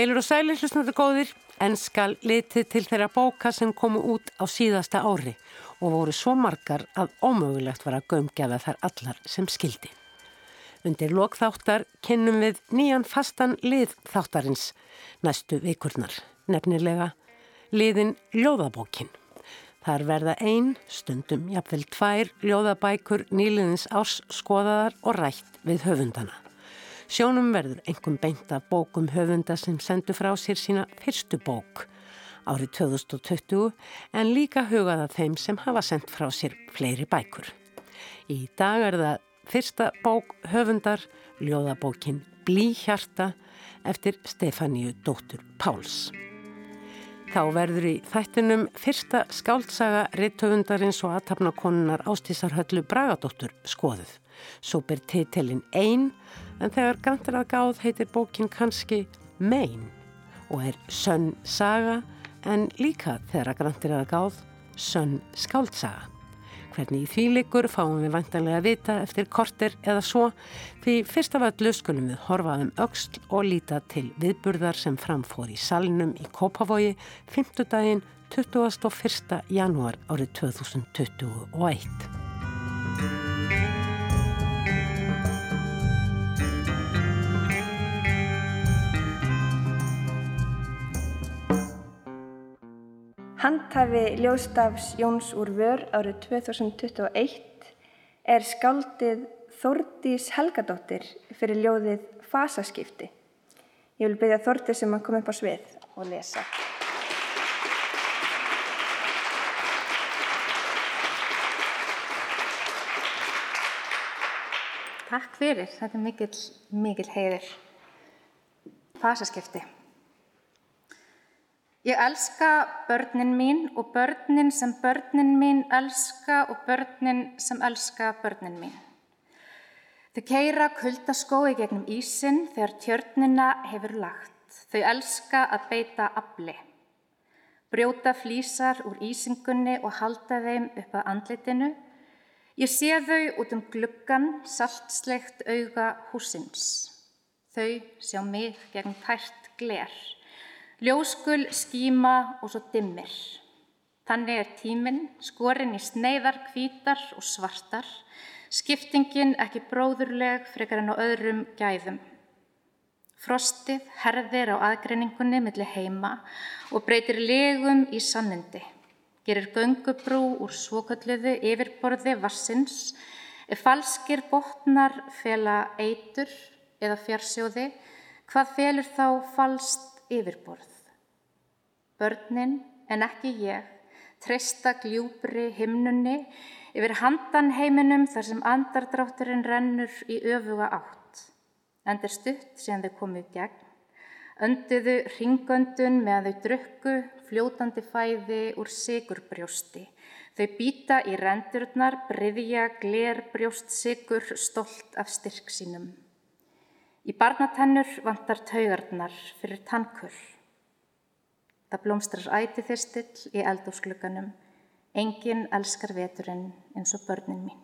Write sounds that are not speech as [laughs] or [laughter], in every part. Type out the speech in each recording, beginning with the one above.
Heilur og sælir hlusnandi góðir, en skal litið til þeirra bóka sem komu út á síðasta ári og voru svo margar að ómögulegt var að gömgeða þær allar sem skildi. Undir lokþáttar kynnum við nýjan fastan lið þáttarins næstu vikurnar, nefnilega liðin Ljóðabókin. Þar verða ein, stundum jafnvel tvær ljóðabækur nýliðins árs skoðaðar og rætt við höfundana. Sjónum verður engum beint af bókum höfunda sem sendu frá sér sína fyrstu bók árið 2020 en líka hugaða þeim sem hafa sendt frá sér fleiri bækur. Í dag er það fyrsta bók höfundar, ljóðabókin Blíhjarta eftir Stefáníu Dóttur Páls. Þá verður í þættinum fyrsta skáltsaga rittöfundarins og aðtapnakonunar Ástísarhöllu Bragadóttur skoðuð. Svo ber titilinn Einn en þegar grantir að gáð heitir bókin kannski Mein og er sönn saga en líka þegar grantir að gáð sönn skáldsaga. Hvernig í því likur fáum við vantanlega að vita eftir korter eða svo því fyrst af öllu skulum við horfa um auksl og líta til viðburðar sem framfór í salnum í Kópavogi 5. daginn 21. janúar árið 2021. Handhafi ljóstafs Jóns úr vör árið 2021 er skáldið Þórdís Helgadóttir fyrir ljóðið Fasaskipti. Ég vil byrja Þórdís sem um að koma upp á svið og lesa. Takk fyrir, þetta er mikil, mikil heiður. Fasaskipti. Ég elska börnin mín og börnin sem börnin mín elska og börnin sem elska börnin mín. Þau keira kuldaskói gegnum ísin þegar tjörnina hefur lagt. Þau elska að beita afli. Brjóta flýsar úr ísingunni og halda þeim upp að andlitinu. Ég sé þau út um gluggan, saltslegt auga húsins. Þau sjá mig gegn tært gler. Ljóskul, skíma og svo dimmir. Þannig er tíminn skorinn í sneiðar, hvítar og svartar, skiptingin ekki bróðurleg frekar en á öðrum gæðum. Frostið herðir á aðgreiningunni millir heima og breytir legum í sannindi. Gerir göngubrú úr svokölluðu yfirborði vassins, ef falskir botnar fela eitur eða fjarsjóði, hvað felur þá falst yfirborð? Börnin, en ekki ég, treysta gljúbri himnunni yfir handan heiminum þar sem andardrátturinn rennur í öfuga átt. Endur stutt sem þau komu í gegn, önduðu ringöndun með þau drukku fljótandi fæði úr sigurbrjósti. Þau býta í rendurnar, breyðja, gler, brjóst, sigur, stolt af styrk sínum. Í barnatennur vantar taugarnar fyrir tannkull. Það blómstrar æti þyrstill í eldúsklugganum. Engin elskar veturinn eins og börnin mín.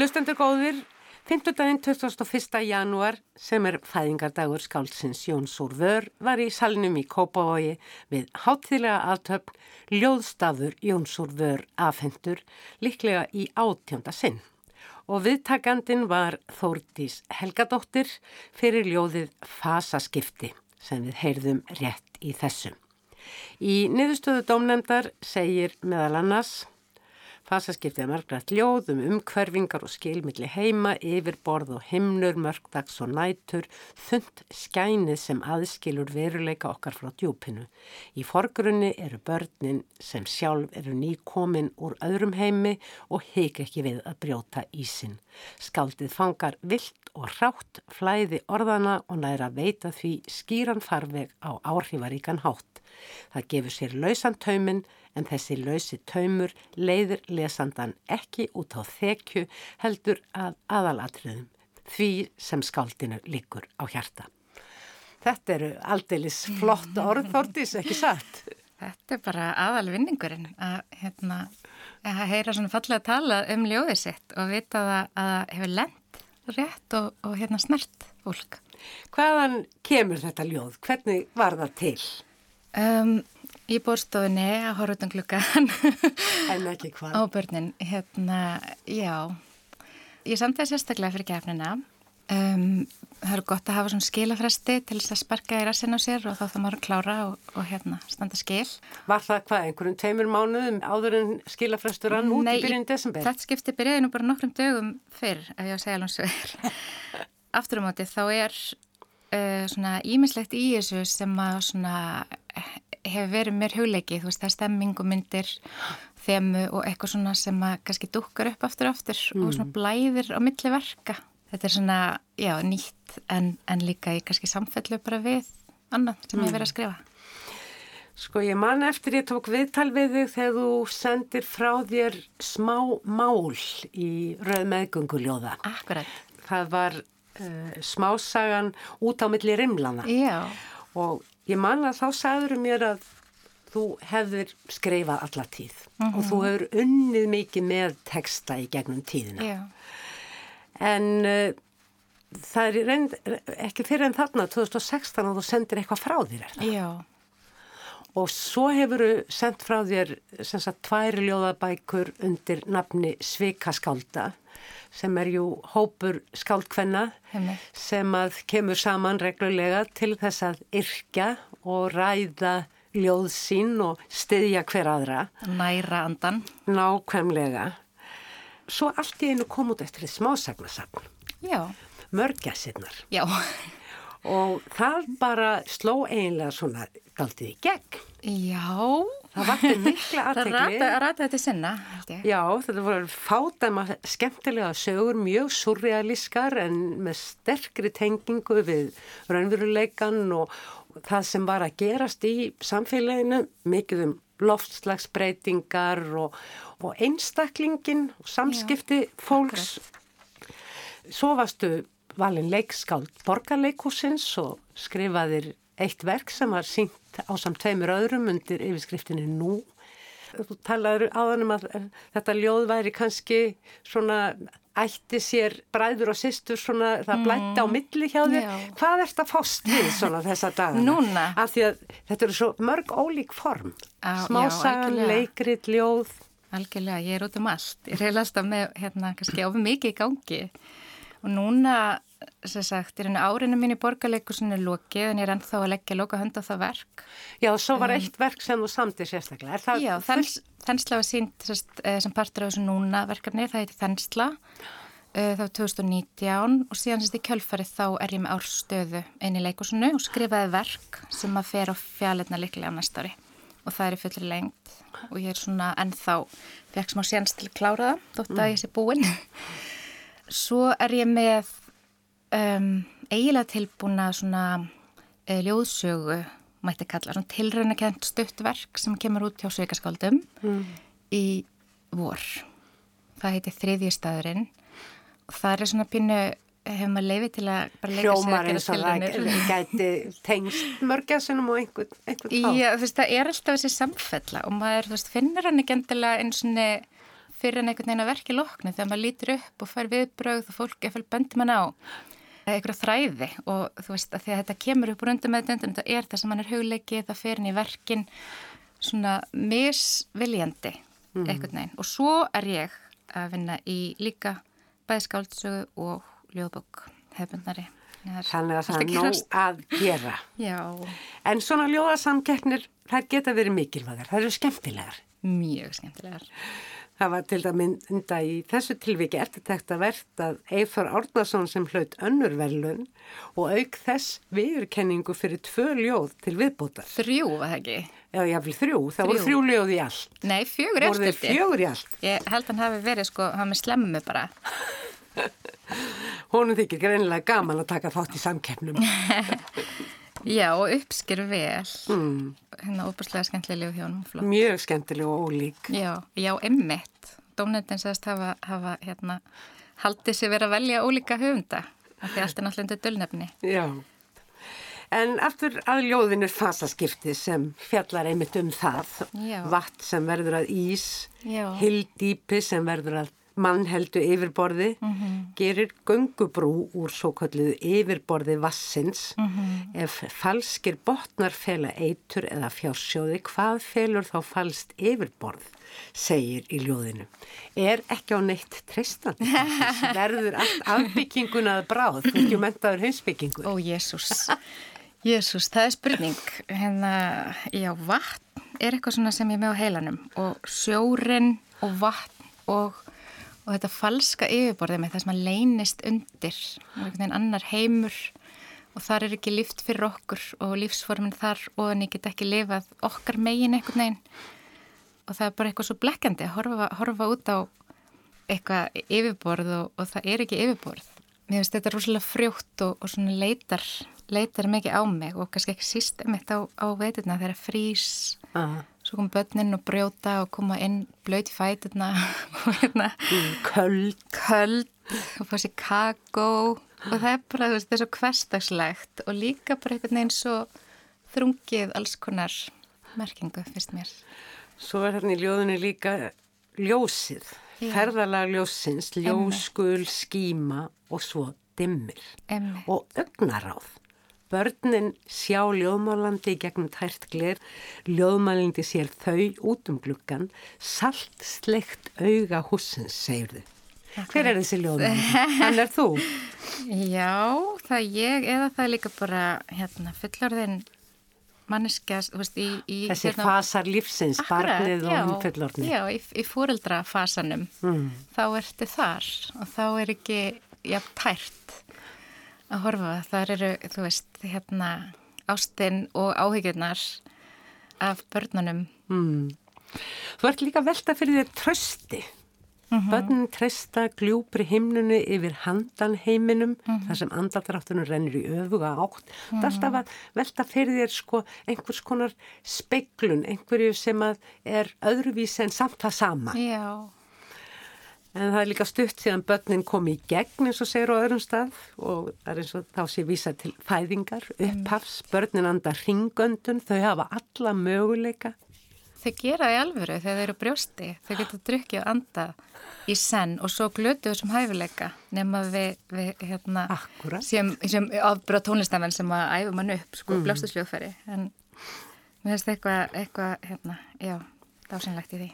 Hlustendur góðir, 5. daginn 21. janúar sem er fæðingardagur skálsins Jóns úr vör var í salnum í Kópavogi við hátþýlega aðtöfn ljóðstafur Jóns úr vör afhendur líklega í átjónda sinn og viðtakandin var Þórdís Helgadóttir fyrir ljóðið Fasaskipti sem við heyrðum rétt í þessum. Í niðurstöðu dómnefndar segir meðal annars Fasaskiptið er margrætt ljóð um umhverfingar og skilmilli heima, yfirborð og himnur, mörgdags og nætur, þund skænið sem aðskilur veruleika okkar frá djúpinu. Í forgrunni eru börnin sem sjálf eru nýkomin úr öðrum heimi og heik ekki við að brjóta ísin. Skaldið fangar vilt og rátt flæði orðana og næra veita því skýran farveg á áhrifaríkan hátt. Það gefur sér lausan tauminn en þessi lausi taumur leiðir lesandan ekki út á þekju heldur að aðalatriðum því sem skáldinu likur á hjarta. Þetta eru aldeilis flott orðþórtis, ekki satt? Þetta er bara aðalvinningurinn að, hérna, að heyra svona fallega tala um ljóðið sitt og vita að það hefur lent rétt og, og hérna snert fólk. Hvaðan kemur þetta ljóð? Hvernig var það til? Um, í bórstofunni að horfa um klukkan En ekki hvað? á börnin, hérna, já, ég samtæði sérstaklega fyrir gefnina. Um, það er gott að hafa svona skilafresti til þess að sparka í rassin á sér og þá þá maður að klára og, og hérna standa skil. Var það hvað, einhverjum tveimur mánuðum áður en skilafrestur rann út Nei, í byrjun desember? Þetta skipti byrjaði nú bara nokkrum dögum fyrr, ef ég á að segja alveg svo er. [laughs] Aftur á móti þá er uh, svona ímislegt í þessu sem að svona hefur verið mér hugleikið, þú veist, það er stemming og myndir, þemu og eitthvað svona sem að kannski dukkar upp aftur og aftur og svona blæðir á milli verka. Þetta er svona, já, nýtt en, en líka í kannski samfellu bara við annað sem ég hef verið að skrifa. Sko ég man eftir ég tók viðtal við þig þegar þú sendir frá þér smá mál í rauð meðgönguljóða. Akkurat. Það var uh, smásagan út á milli rimlana Já, og ég man að þá sagður mér að þú hefðir skrifað alla tíð og þú hefur unnið mikið með texta í gegnum tíðina. já, En uh, það er reynd, ekki fyrir en þarna 2016 að þú sendir eitthvað frá þér er það. já, Og svo hefur þú sendt frá þér sem sagt tvær ljóðabækur undir nafni Svikaskálda sem er jú hópur skáldkvenna sem að kemur saman reglulega til þess að yrkja og ræða ljóð sín og styðja hver aðra næra andan. nákvæmlega. Svo allt í einu kom út eftir því smásagnasagn, Já, mörgjasinnar já. og það bara sló eiginlega svona galdið í gegn. Já, Það vakti mikla það aðtegli. rata, rata þetta sinna. Já, þetta voru fádæma skemmtilega sögur, mjög surrealískar en með sterkri tengingu við raunveruleikan og, það sem var að gerast í samfélaginu, mikið um loftslagsbreytingar og, og einstaklingin og samskipti fólks. Svo varstu valin leikskáld borgarleikúsins og skrifaðir eitt verk sem var sínt á samt tveimur öðrum undir yfirskriftinni nú. Þú talaður áðanum að þetta ljóð væri kannski svona ætti sér bræður og systur svona það blætti á milli hjá þér. Já. Hvað ert að fást við svona þessa dagana? Núna? Af því að þetta eru svo mörg ólík form. Smásagan, leikrit, ljóð. Algjörlega, ég er út um allt. Ég er alltaf með, hérna, kannski ofið mikið í gangi. Og núna, sem sagt, er henni árinu mín í borgarleikusinu lokið, en ég er ennþá að leggja loka hönd á það verk. Já, svo var eitt verk sem þú samtir sérstaklega. Er það Já, þens, Þensla var sínt sest, sem partur af þessu núna verkefni, það heiti Þensla, uh, var 2019 og síðan sérst í kjölfarið þá er ég með árstöðu inn í leikusinu og skrifaði verk sem að fer á fjalletna líklega á næsta ári og það er í fullri lengt og ég er svona ennþá, fekk smá séns til að klára það, þótt að ég sé búinn. [laughs] Svo er ég með um, eiginlega tilbúna svona uh, ljóðsögu, mætti kalla, svona tilraunakent stuttverk sem kemur út hjá Sveikaskáldum í vor. Það heiti Þriðjistæðurinn og það er svona pínu, hefur maður leifið til að bara leika sér eins og það gæti tengst mörgjasunum og einhvern, einhvern þá. Já, þú veist, það er alltaf þessi samfella og maður, þú veist, finnur hann ekki endilega eins og fyrir en einhvern veginn að verki loknu þegar maður lítur upp og fær viðbröð og fólk fyrir bendur mann á eitthvað þræði og þú veist að því að þetta kemur upp úr undir með þetta þetta er það sem hann er hugleikið, það fyrir inn í verkin svona misviljandi einhvern veginn og svo er ég að vinna í líka bæðskáldsögu og ljóðbók hefbundnari. Þannig að það er nóg að gera. Já, En svona ljóðasamkeppnir, þær geta verið mikilvægar, þær eru skemmtilegar. mjög skemmtilegar. Það var til að mynda í þessu tilviki eftirtækt að verðt að Eifar Árnason sem hlaut önnur velun og auk þess viðurkenningu fyrir tvö ljóð til viðbótar. Þrjú, var það ekki? Já, jáfnvel þrjú. Það voru Þrjú. þrjú ljóð í allt. Nei, fjögur Voru þeir eftirti. fjögur í allt. Ég held hann hafi verið sko, hann með slemmu bara. [laughs] Honum þykir greinilega gaman að taka þátt í samkeppnum. [laughs] Já, og uppskýr vel. Mm, Hérna óbúslega skemmtilega hjónum, flott. mjög skemmtileg og ólík. Já, já, emmitt. Dómnendin sagðist hafa, hafa hérna, haldið sér verið að velja ólíka höfunda. af Því allt er náttúrulega undir dölnefni. Já. En aftur að ljóðinu fasaskipti sem fjallar einmitt um það. Já. Vatn sem verður að ís, hildýpi sem verður að mann heldur yfirborði, mm -hmm. gerir gungubrú úr svo kalluðu yfirborði vassins. Mm -hmm. Ef falskir botnar fela eitur eða fjársjóði, hvað felur þá falst yfirborð, segir í ljóðinu. Er ekki á neitt treystandi? [laughs] Verður allt afbygginguna að bráð, ekki mentaður heimsbyggingu? Ó, Jésús. Jésús, það er spurning. Hérna, já, vatn er eitthvað svona sem ég með á heilanum og sjórin og vatn og og þetta falska yfirborðið með það sem að leynist undir einhvern veginn annar heimur og þar er ekki líft fyrir okkur og lífsformin þar og ég get ekki lifað okkar megin einhvern veginn og það er bara eitthvað svo blekkandi að horfa, horfa út á eitthvað yfirborð og, og það er ekki yfirborð. Mér finnst þetta rosalega frjótt og, og svona leitar, leitar mikið á mig og kannski ekki síst emitt á, á veiturna þegar frís uh. Svo kom börnin og brjóta og koma inn blöyti fæturna [laughs] og hérna köld, köld og fá sér kakó og það er bara að það er svo hverstagslegt og líka bara einhvern veginn svo þrungið alls konar merkingu fyrst mér. Svo er hérna í ljóðinu líka ljósið, Já. ferðalag ljósins, ljóskul, skíma og svo dimmir Emme. og ögnaráð. Börnin sjá ljóðmálandi gegnum tært gler, ljóðmálandi sér þau út um gluggan, salt sleikt auga húsins, segir þau. Hver er þessi ljóðmálandi? Hann er þú? [laughs] Já, það er ég eða það er líka bara hérna, fullorðin manneskjas, þú veist, í... í Þessi hérna, fasar lífsins, akkurat, barnið já, og fullorðin. Já, í, í fóreldrafasanum, mm. þá ertu þar og þá er ekki jafn tært að horfa. Það eru, þú veist, hérna ástinn og áhyggjurnar af börnunum. Mm. Þú ert líka velta fyrir þér trösti. Mm -hmm. Bönnin treysta gljúpri himnunu yfir handan heiminum mm -hmm. þar sem andaldráttunum rennir í öfuga átt. Það er alltaf að velta fyrir þér sko einhvers konar speiklun, einhverju sem er öðruvísi en samt það sama. Já. En það er líka stutt síðan börnin kom í gegn eins og segir á öðrum stað og það er eins og þá sé vísa til fæðingar, upphafs, börnin andar ringöndun, þau hafa alla möguleika. Þau gera það í alvöru þegar þau eru brjósti, þau geta drukkið og anda í senn og svo glötu þessum hæfileika nema við, við hérna, sem, sem afbráð tónlistafenn sem að æfa mann upp, sko, mm. blástursljóðferði, en mér finnst eitthvað, eitthvað, hérna, já, dásinlegt í því.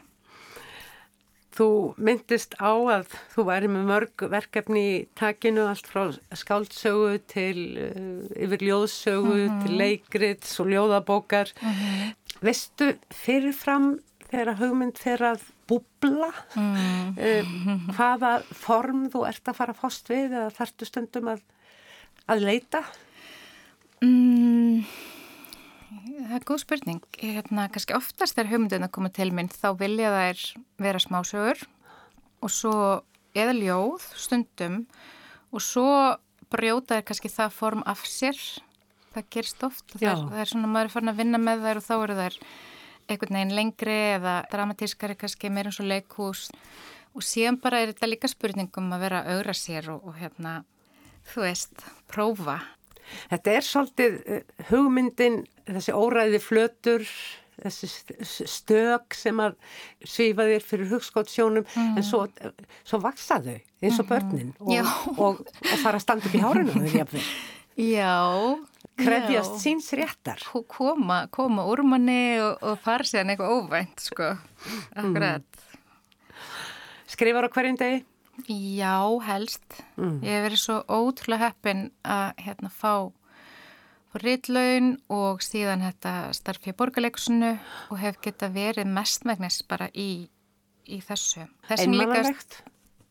Þú myndist á að þú væri með mörg verkefni í takinu allt frá skáldsögu til uh, yfir ljóðsögu mm -hmm. til leikrits og ljóðabókar. Mm -hmm. Vestu fyrirfram þegar hugmynd þegar að búbla mm -hmm. uh, hvaða form þú ert að fara fást við eða þartu stundum að, að leita? Mm, það er góð spurning. Hérna, kannski oftast þegar hugmyndin að koma til minn þá vilja þær vera smásögur og svo eða ljóð stundum og svo brjóta þær kannski það form af sér. Það gerst oft. Það er, það er svona maður er farin að vinna með þær og þá eru þær einhvern veginn lengri eða dramatískari kannski meira eins og leikhús og síðan bara er þetta líka spurningum að vera augra sér og, og hérna, þú veist, prófa Þetta er svolítið eh, hugmyndin, þessi óræði flötur, þessi stök sem að svífa þér fyrir hugskótsjónum mm. en svo, svo vaksa þau eins og mhm. börnin og, og, og fara að standa upp í hárinu þau jafnveg. Já. Krefjast já. síns réttar. Koma, koma úr manni og, og fara sér eitthvað óvænt, sko. Akkurat. Mm. Skrifar á hverjum degi? Já, helst. Mm. Ég hef verið svo ótrúlega heppin að hérna fá rittlaun og síðan þetta starf ég borgarleikusinu og hef geta verið mestmægnis bara í, í þessu. Einmannalegt?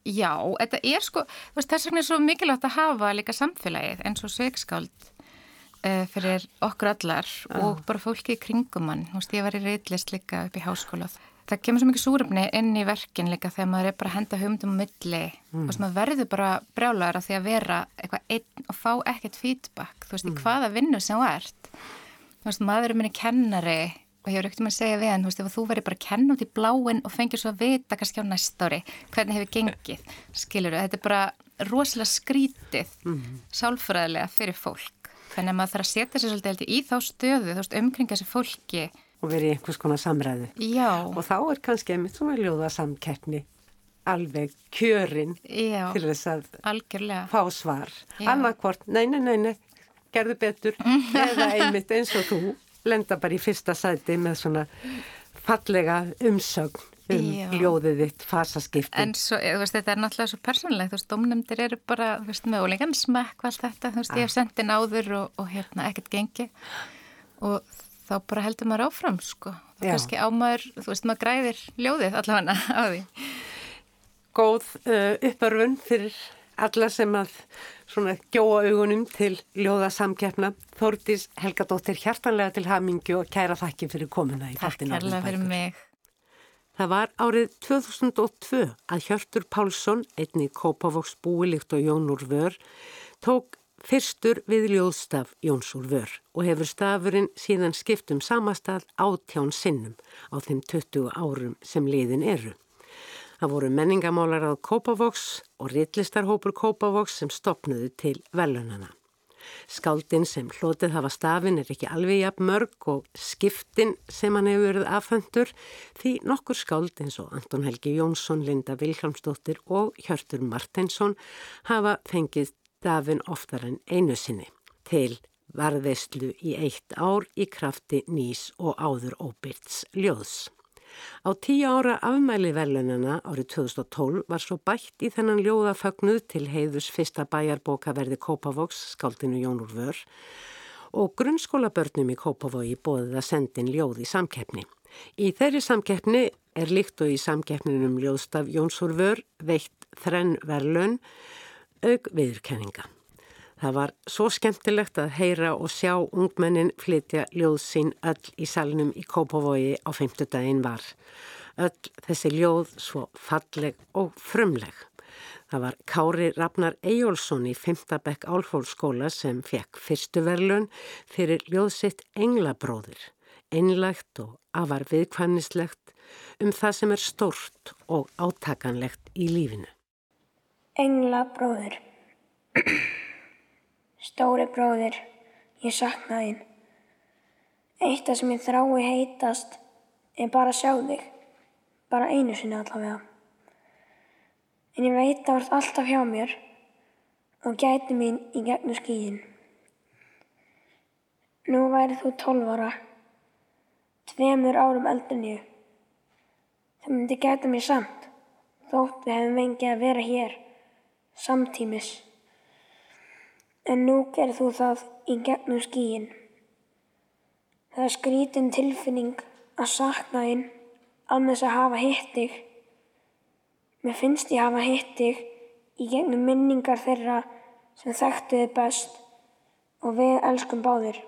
Já, þetta er sko, þess vegna er svo mikilvægt að hafa líka samfélagið eins og sveikskáld uh, fyrir okkur allar og bara fólki í kringum mann. Þú veist, ég var í rittlist líka upp í háskólað það kemur svo mikið súröfni inn í verkin líka þegar maður er bara að henda humdum um milli mm. og sem maður verður bara brjálagur að því að vera eitthvað einn og fá ekkert feedback, þú veist, mm. í hvaða vinnu sem þú ert. Þú veist, maður er minni kennari og ég hefur ekkert með að segja við hann, þú veist, ef þú verður bara að kenna út í bláin og fengir svo að vita kannski á næst ári hvernig hefur gengið, skilur þú, þetta er bara rosalega skrítið mm. sálfræðilega fyrir fólk. Þannig að maður þarf að setja sér svolítið í þá stöðu, þú veist, umkringa þessu fólki og verið í einhvers konar samræðu. Já. Og þá er kannski einmitt svona ljóða samkeppni alveg kjörin Já, til þess að algjörlega. fá svar. Já. Annarkvort, nei, nei, nei, nei, gerðu betur. [laughs] Eða einmitt eins og þú lenda bara í fyrsta sæti með svona fallega umsögn um Já. ljóðið þitt, fasaskiptin. En svo, þú veist, þetta er náttúrulega svo persónulegt, þú veist, domnefndir eru bara, þú veist, með ólegan smekk og allt þetta, þú veist, ég hef sendið náður og, og hérna ekkert gengi og þá bara heldur maður áfram, sko. Það Já. kannski á maður, þú veist, maður græðir ljóðið allavega á því. Góð uh, uppörfun fyrir alla sem að svona gjóa augunum til ljóða samkeppna. Þórdís Helgadóttir hjartanlega til hamingju og kæra þakki fyrir komuna í Takk kærlega fyrir mig. Það var árið 2002 að Hjörtur Pálsson, einni Kópavoks búi líkt og Jón úr vör, tók fyrstur við ljóðstaf Jóns úr vör og hefur stafurinn síðan skipt um samastað átján sinnum á þeim 20 árum sem liðin eru. Það voru menningamálar á Kópavoks og ritlistarhópur Kópavoks sem stopnuðu til velunana. Skáldin sem hlotið hafa stafin er ekki alveg jafn mörg og skiptin sem hann hefur verið afhöndur því nokkur skáld eins og Anton Helgi Jónsson, Linda Vilhelmsdóttir og Hjörtur Martinsson hafa fengið stafin oftar en einu sinni til varðveislu í eitt ár í krafti nýs og áður óbyrts ljóðs. Á tíu ára afmæli velunana árið 2012 var svo bætt í þennan ljóðafögnuð til heiðus fyrsta bæjarbókaverði Kópavogs, skáldinu Jón úr vör, og grunnskólabörnum í Kópavogi bóðið að sendin ljóð í samkeppni. Í þeirri samkeppni er líkt og í samkeppninum ljóðstaf Jóns úr vör veitt þrenn verlun auk viðurkenninga. Það var svo skemmtilegt að heyra og sjá ungmennin flytja ljóð sín öll í salnum í Kópavogi á feimtudaginn var. Öll þessi ljóð svo falleg og frumleg. Það var Kári Ragnar Eyjólfsson í Fymtabekk Álfólskóla sem fekk fyrstu verlun fyrir ljóð sitt Englabróðir, einlægt og afar viðkvæmnislegt um það sem er stórt og átakanlegt í lífinu. Engla bróðir. [clears throat] Stóri bróðir, ég sakna þín. Eitt af sem ég þrái heitast er bara að sjá þig. Bara einu sinni allavega. En ég veit að ert alltaf hjá mér og gæti mín í gegnum skíin. Nú værið þú tólf ára, tveimur árum en ég. Það myndi gæta mér samt, þótt við hefum vengið að vera hér, samtímis. En nú gerð þú það í gegnum skíin. Það er skrítin tilfinning að sakna þín án þess að hafa hitt þig. Mér finnst ég hafa hitt þig í gegnum minningar þeirra sem þekktu þig best og við elskum báðir.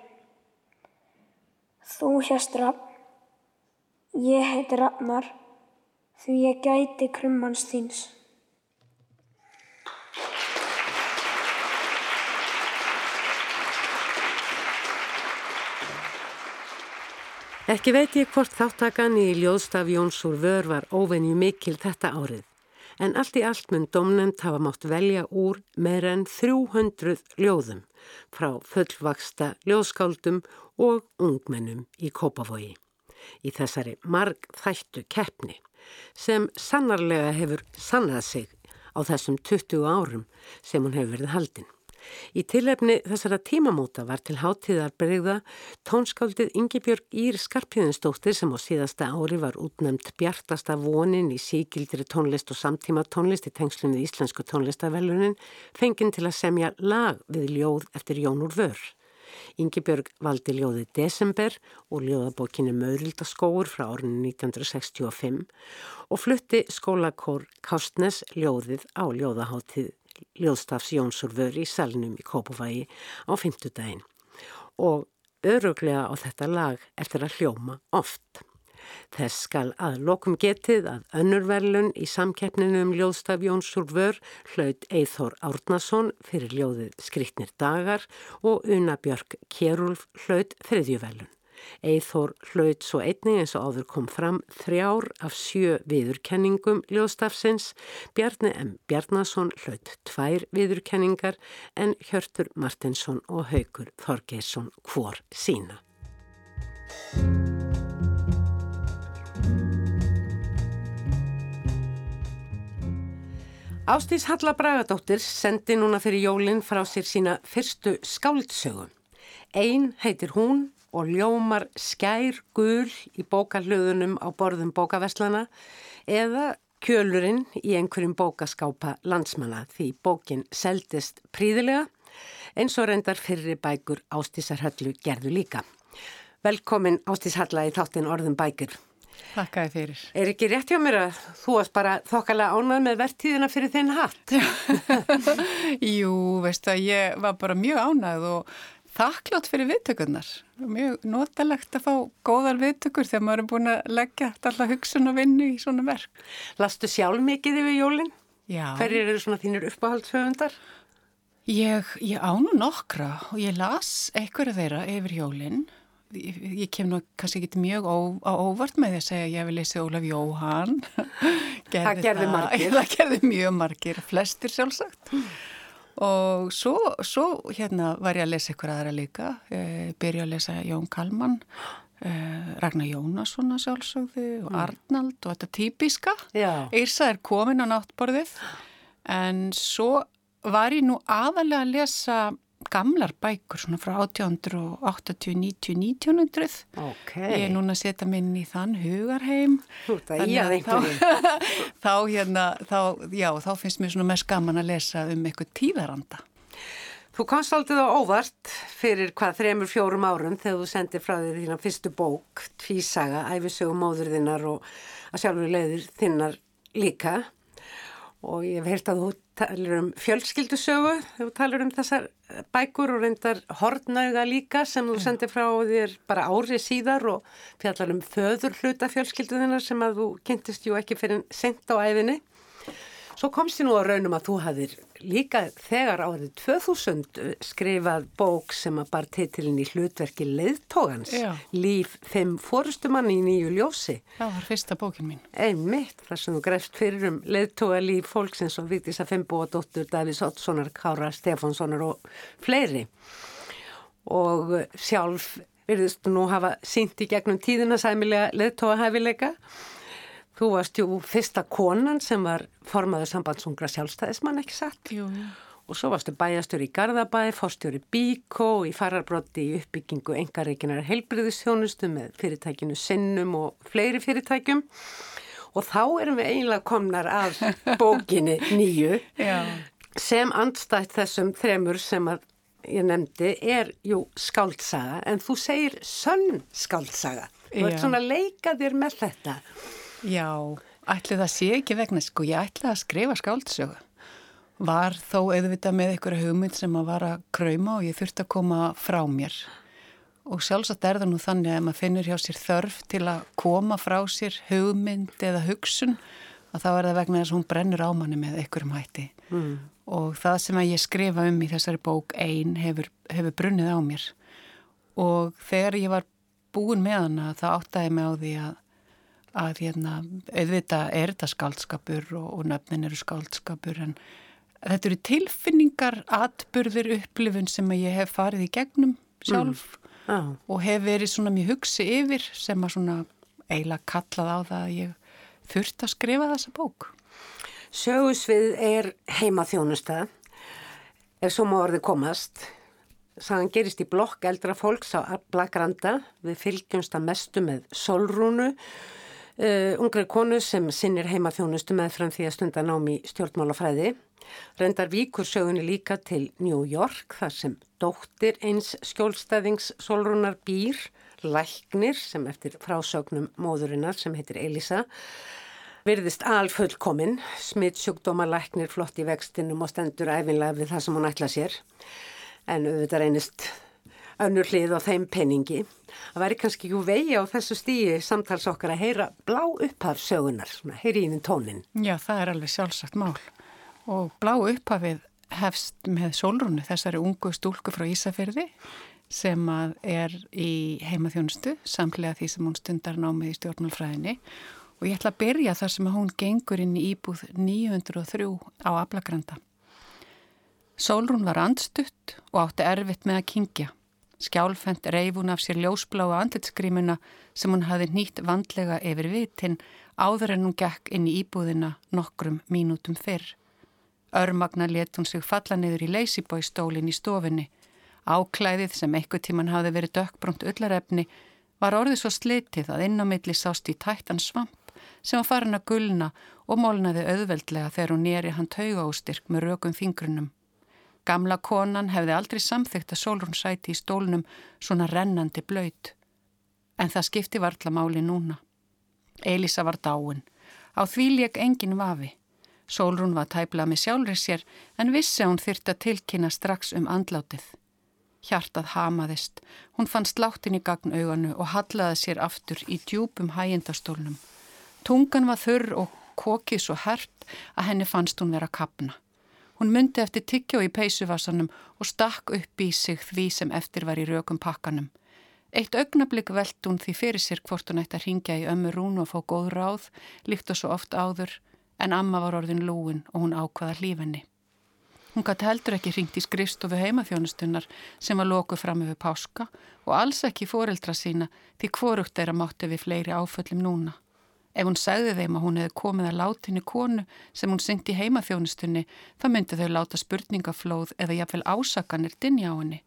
Þú hérst Rafn, ég heiti Rafnar því ég gæti krummans þíns. Ekki veit ég hvort þáttakan í ljóðstaf Jóns úr vör var óvenju mikil þetta árið, en allt í allt mun domnend hafa mátt velja úr meira en 300 ljóðum frá fullvaksta ljóðskáldum og ungmennum í Kópavogi. Í þessari marg þættu keppni sem sannarlega hefur sannað sig á þessum 20 árum sem hún hefur verið haldinn. Í tilefni þessara tímamóta var til hátíðar breyða tónskáldið Ingibjörg Ír Skarpíðinsdóttir sem á síðasta ári var útnæmt bjartasta vonin í síkildri tónlist og samtíma tónlist í tengslum við Íslensku tónlistavelunin fenginn til að semja lag við ljóð eftir Jón úr vör. Ingibjörg valdi ljóðið Desember og ljóðabókinu Möðrildaskóur frá árinu 1965 og flutti skólakór Kástnes ljóðið á ljóðaháttíð Ljóðstafs Jónsur vör í salnum í Kópavægi á fymtudaginn og öruglega á þetta lag eftir að hljóma oft. Þess skal að lokum getið að önnurverlun í samkeppninu um ljóðstaf Jónsur vör hlaut Eithor Árnason fyrir ljóðið Skriktnir dagar og Una Björk Kjærulf hlaut þriðjuverlun. Eithor hlaut svo einning eins og áður kom fram þrjár af sjö viðurkenningum ljóðstafsins. Bjarni M. Bjarnason hlaut tvær viðurkenningar en Hjörtur Martinsson og Haugur Þorgeisson hvor sína. Ástís Halla Bragadóttir sendi núna fyrir jólinn frá sér sína fyrstu skáldsögum. Einn heitir hún og ljómar skær gul í bókarlöðunum á borðum bókaveslana eða kjölurinn í einhverjum bókaskápa landsmanna því bókin seldist príðilega eins og reyndar fyrri bækur Ástísar Höllu gerðu líka. Velkomin Ástís Halla í þáttin orðum bækur. Þakkaði fyrir. Er ekki rétt hjá mér að þú varst bara þokkalega ánað með verðtíðina fyrir þinn hatt? [laughs] Jú, veistu að ég var bara mjög ánað og þakklátt fyrir viðtökurnar. Mjög notalegt að fá góðar viðtökur þegar maður er búin að leggja alltaf hugsun og vinnu í svona verk. Lastu sjálf mikið yfir jólinn? Já. Hverjir eru svona þínir uppáhaldshöfundar? Ég, ég ánu nokkra og ég las einhverja þeirra yfir jólinn ég, kem nú kannski ekki mjög ó, á óvart með því að segja að ég vil leysi Ólaf Jóhann [laughs] það gerði margir [laughs] það gerði mjög margir, flestir sjálfsagt og svo, svo hérna var ég að lesa ykkur aðra líka. E, byrja að lesa Jón Kalman e, Ragnar Jónasson að sjálfsögðu og mm. Arnald og þetta típiska. Írsa er komin á náttborðið. En svo var ég nú aðalega að lesa gamlar bækur svona frá 1880, 90, 1900 okay. ég er núna að setja minn í þann hugarheim. Að þá, [laughs] þá hérna þá, já, þá finnst mér svona mest gaman að lesa um eitthvað tíðaranda. Þú komst aldrei á óvart fyrir hvað þremur fjórum árum þegar þú sendið frá þér þína fyrstu bók Tvísaga, æfisögum móður þinnar og að sjálfur leiðir þinnar líka. Og ég hef heilt að þú talir um fjölskyldusögu, þú talir um þessar bækur og reyndar hortnauga líka sem þú sendir frá þér bara árið síðar og fjallar um föður hluta fjölskylduðina sem að þú kynntist jú ekki fyrir sent á æfinni. Svo komst ég nú á raunum að þú hafðir líka þegar árið 2000 skrifað bók sem að bar titilin í hlutverki Leðtógans, Líf þeim fórustumann í nýju ljósi. Það var fyrsta bókin mín. Einmitt, þar sem þú grefst fyrir um Leðtóga líf fólksins og Vítis að Fimbo og dóttur Davís Ottssonar, Kára Stefánssonar og fleiri. Og sjálf virðist nú hafa sínt í gegnum tíðina sæmilega Leðtóga hæfileika og Þú varst jú fyrsta konan sem var formaður sambandsungra sjálfstæðismann, ekki satt? Jú. Og svo varstu bæjastjóri í Garðabæ, fórstjóri Bíkó, í fararbrotti í uppbyggingu engareikinar heilbriðistjónustu með fyrirtækinu Sinnum og fleiri fyrirtækjum. Og þá erum við eiginlega komnar af [laughs] bókinni nýju sem andstætt þessum þremur sem að ég nefndi er jú skáltsaga en þú segir sönn skáltsaga. Þú ert svona að leika þér með þetta. Já, ætli það sé ekki vegna, sko, ég ætla að skrifa skáldsögu. Var þó auðvitað með einhverja hugmynd sem að vara að krauma og ég þurfti að koma frá mér. Og sjálfsagt er það nú þannig að maður finnur hjá sér þörf til að koma frá sér hugmynd eða hugsun að þá er það vegna þess að hún brennur á manni með einhverjum hætti. Mm. Og það sem að ég skrifa um í þessari bók einn hefur, hefur brunnið á mér. Og þegar ég var búin með hana þá áttaði mig á því að að hérna, auðvitað er þetta skáldskapur og, og nöfnin eru skáldskapur en þetta eru tilfinningar, atbyrðir, upplifun sem ég hef farið í gegnum sjálf mm. ah. og hef verið svona mjög hugsi yfir sem að svona eiginlega kallað á það að ég þurft að skrifa þessa bók. Sögusvið er heimaþjónustað ef svo má orði komast Sagan gerist í blokk eldra fólks á Blagranda við fylgjumst að mestu með solrúnu Uh, ungri konu sem sinnir heima þjónustu með fram því að stunda námi stjórnmálafræði. Rendar víkur sögunni líka til New York þar sem dóttir eins skjólstæðings Solrúnar býr, læknir sem eftir frásögnum móðurinnar sem heitir Elisa, virðist alfullkominn, smittsjúkdóma læknir flott í vextinum og stendur æfinlega við það sem hún ætla sér. En auðvitað reynist önnur hlið á þeim penningi. Það væri kannski ekki vegi á þessu stíi samtals okkar að heyra blá upphaf sögunar, heyri í þinn tónin. Já, það er alveg sjálfsagt mál. Og blá upphafið hefst með Solrúnu, þessari ungu stúlku frá Ísafyrði sem að er í heimaþjónustu, samlega því sem hún stundar námið í stjórnmálfræðinni og ég ætla að byrja þar sem að hún gengur inn í íbúð 903 á Ablagranda. Solrún var andstutt og átti erfitt með að kingja. Skjálfend reif hún af sér ljósbláa andlitskrímuna sem hún hafi nýtt vandlega yfir vitin áður en hún gekk inn í íbúðina nokkrum mínútum fyrr. Örmagna let hún sig falla niður í leysibóistólin í stofinni. Áklæðið sem eitthvað tíman hafði verið dökkbrónt öllarefni var orðið svo slitið að inn á milli sást í tættan svamp sem var farin að gulna og molnaði auðveldlega þegar hún nýri hann taugaústyrk með rökum fingrunum. Gamla konan hefði aldrei samþygt að Solrún sæti í stólnum svona rennandi blöyt. En það skipti varðla máli núna. Elisa var dáin. Á því leik engin vafi. Solrún var tæplað með sjálfri sér en vissi að hún þyrta tilkynna strax um andlátið. Hjartað hamaðist. Hún fann sláttin í gagnauganu og hallaði sér aftur í djúpum hægindastólnum. Tungan var þurr og kokið svo hert að henni fannst hún vera kapna. Hún myndi eftir tiggjó í peysuvassanum og stakk upp í sig því sem eftir var í rökum pakkanum. Eitt augnablík velt hún því fyrir sér hvort hún ætti að ringja í ömmu rún og fá góð ráð, líkt og svo oft áður, en amma var orðin lúin og hún ákvaða hlífenni. Hún gæti heldur ekki ringt í skrifstofu heimaþjónustunnar sem var lokuð fram yfir páska og alls ekki fóreldra sína því hvorugt að mátti við fleiri áföllum núna. Ef hún segði þeim að hún hefði komið að látinni konu sem hún syngt í heimaþjónustunni þá myndi þau láta spurningaflóð eða jafnvel ásakanir dinni á henni.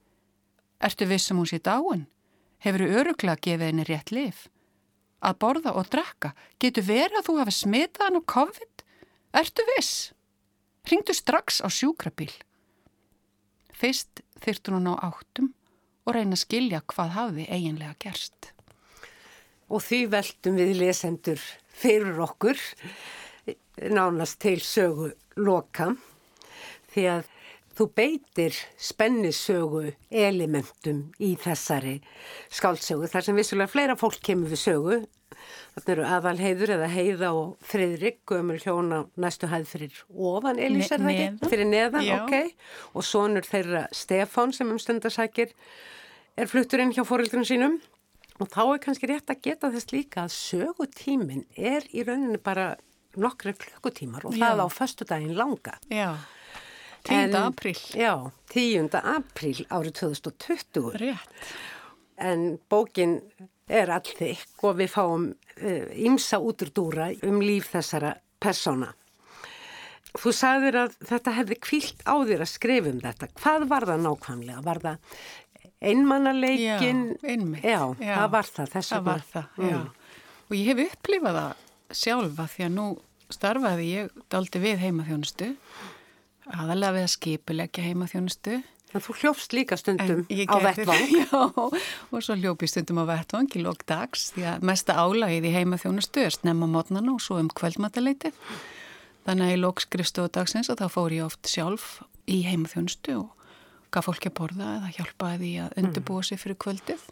Ertu vissum hún sér dáin? Hefur þú öruglega gefið henni rétt lif? Að borða og drakka, getur verið að þú hafi smitað hann á COVID? Ertu viss? Ringdu strax á sjúkrabíl. Fyrst þyrtun hún á áttum og reyna að skilja hvað hafi eiginlega gerst. Og því veltum við lesendur fyrir okkur nánast til sögu loka því að þú beitir spennissögu elementum í þessari skáldsögu þar sem vissulega fleira fólk kemur við sögu Þannig eru aðalheiður eða heiða og friðrik, gömur hjóna næstu hæð fyrir ofan Elís er það ekki? Fyrir neðan, Já. ok. Og sonur þeirra Stefán sem um stundarsækir er flutturinn hjá fórildrun sínum. Og þá er kannski rétt að geta þess líka að sögutímin er í rauninni bara nokkru klukkutímar og það Já. á förstu daginn langa. Já. 10. apríl. Já, 10. apríl árið 2020. Rétt. En bókin er allþykk og við fáum ímsa uh, úturdúra um líf þessara persóna. Þú sagðir að þetta hefði kvílt á þér að skrifa um þetta. Hvað var það nákvæmlega? Var það einmannaleikin? Það var það. Það var það, mm. Og ég hef upplifað það sjálfa því að nú starfaði ég daldi við heimaþjónustu, aðalega við að skipulegja heimaþjónustu En þú hljófst líka stundum á vettvang. [laughs] Já, og svo hljópi stundum á vettvang í lók dags því að mesta álagið í heima þjónustu er snemma mótnana og svo um kvöldmataleitið. Þannig að í lók skrifstofu dagsins og þá fór ég oft sjálf í heima þjónustu og gaf fólki að borða eða hjálpaði því að undirbúa sig fyrir kvöldið.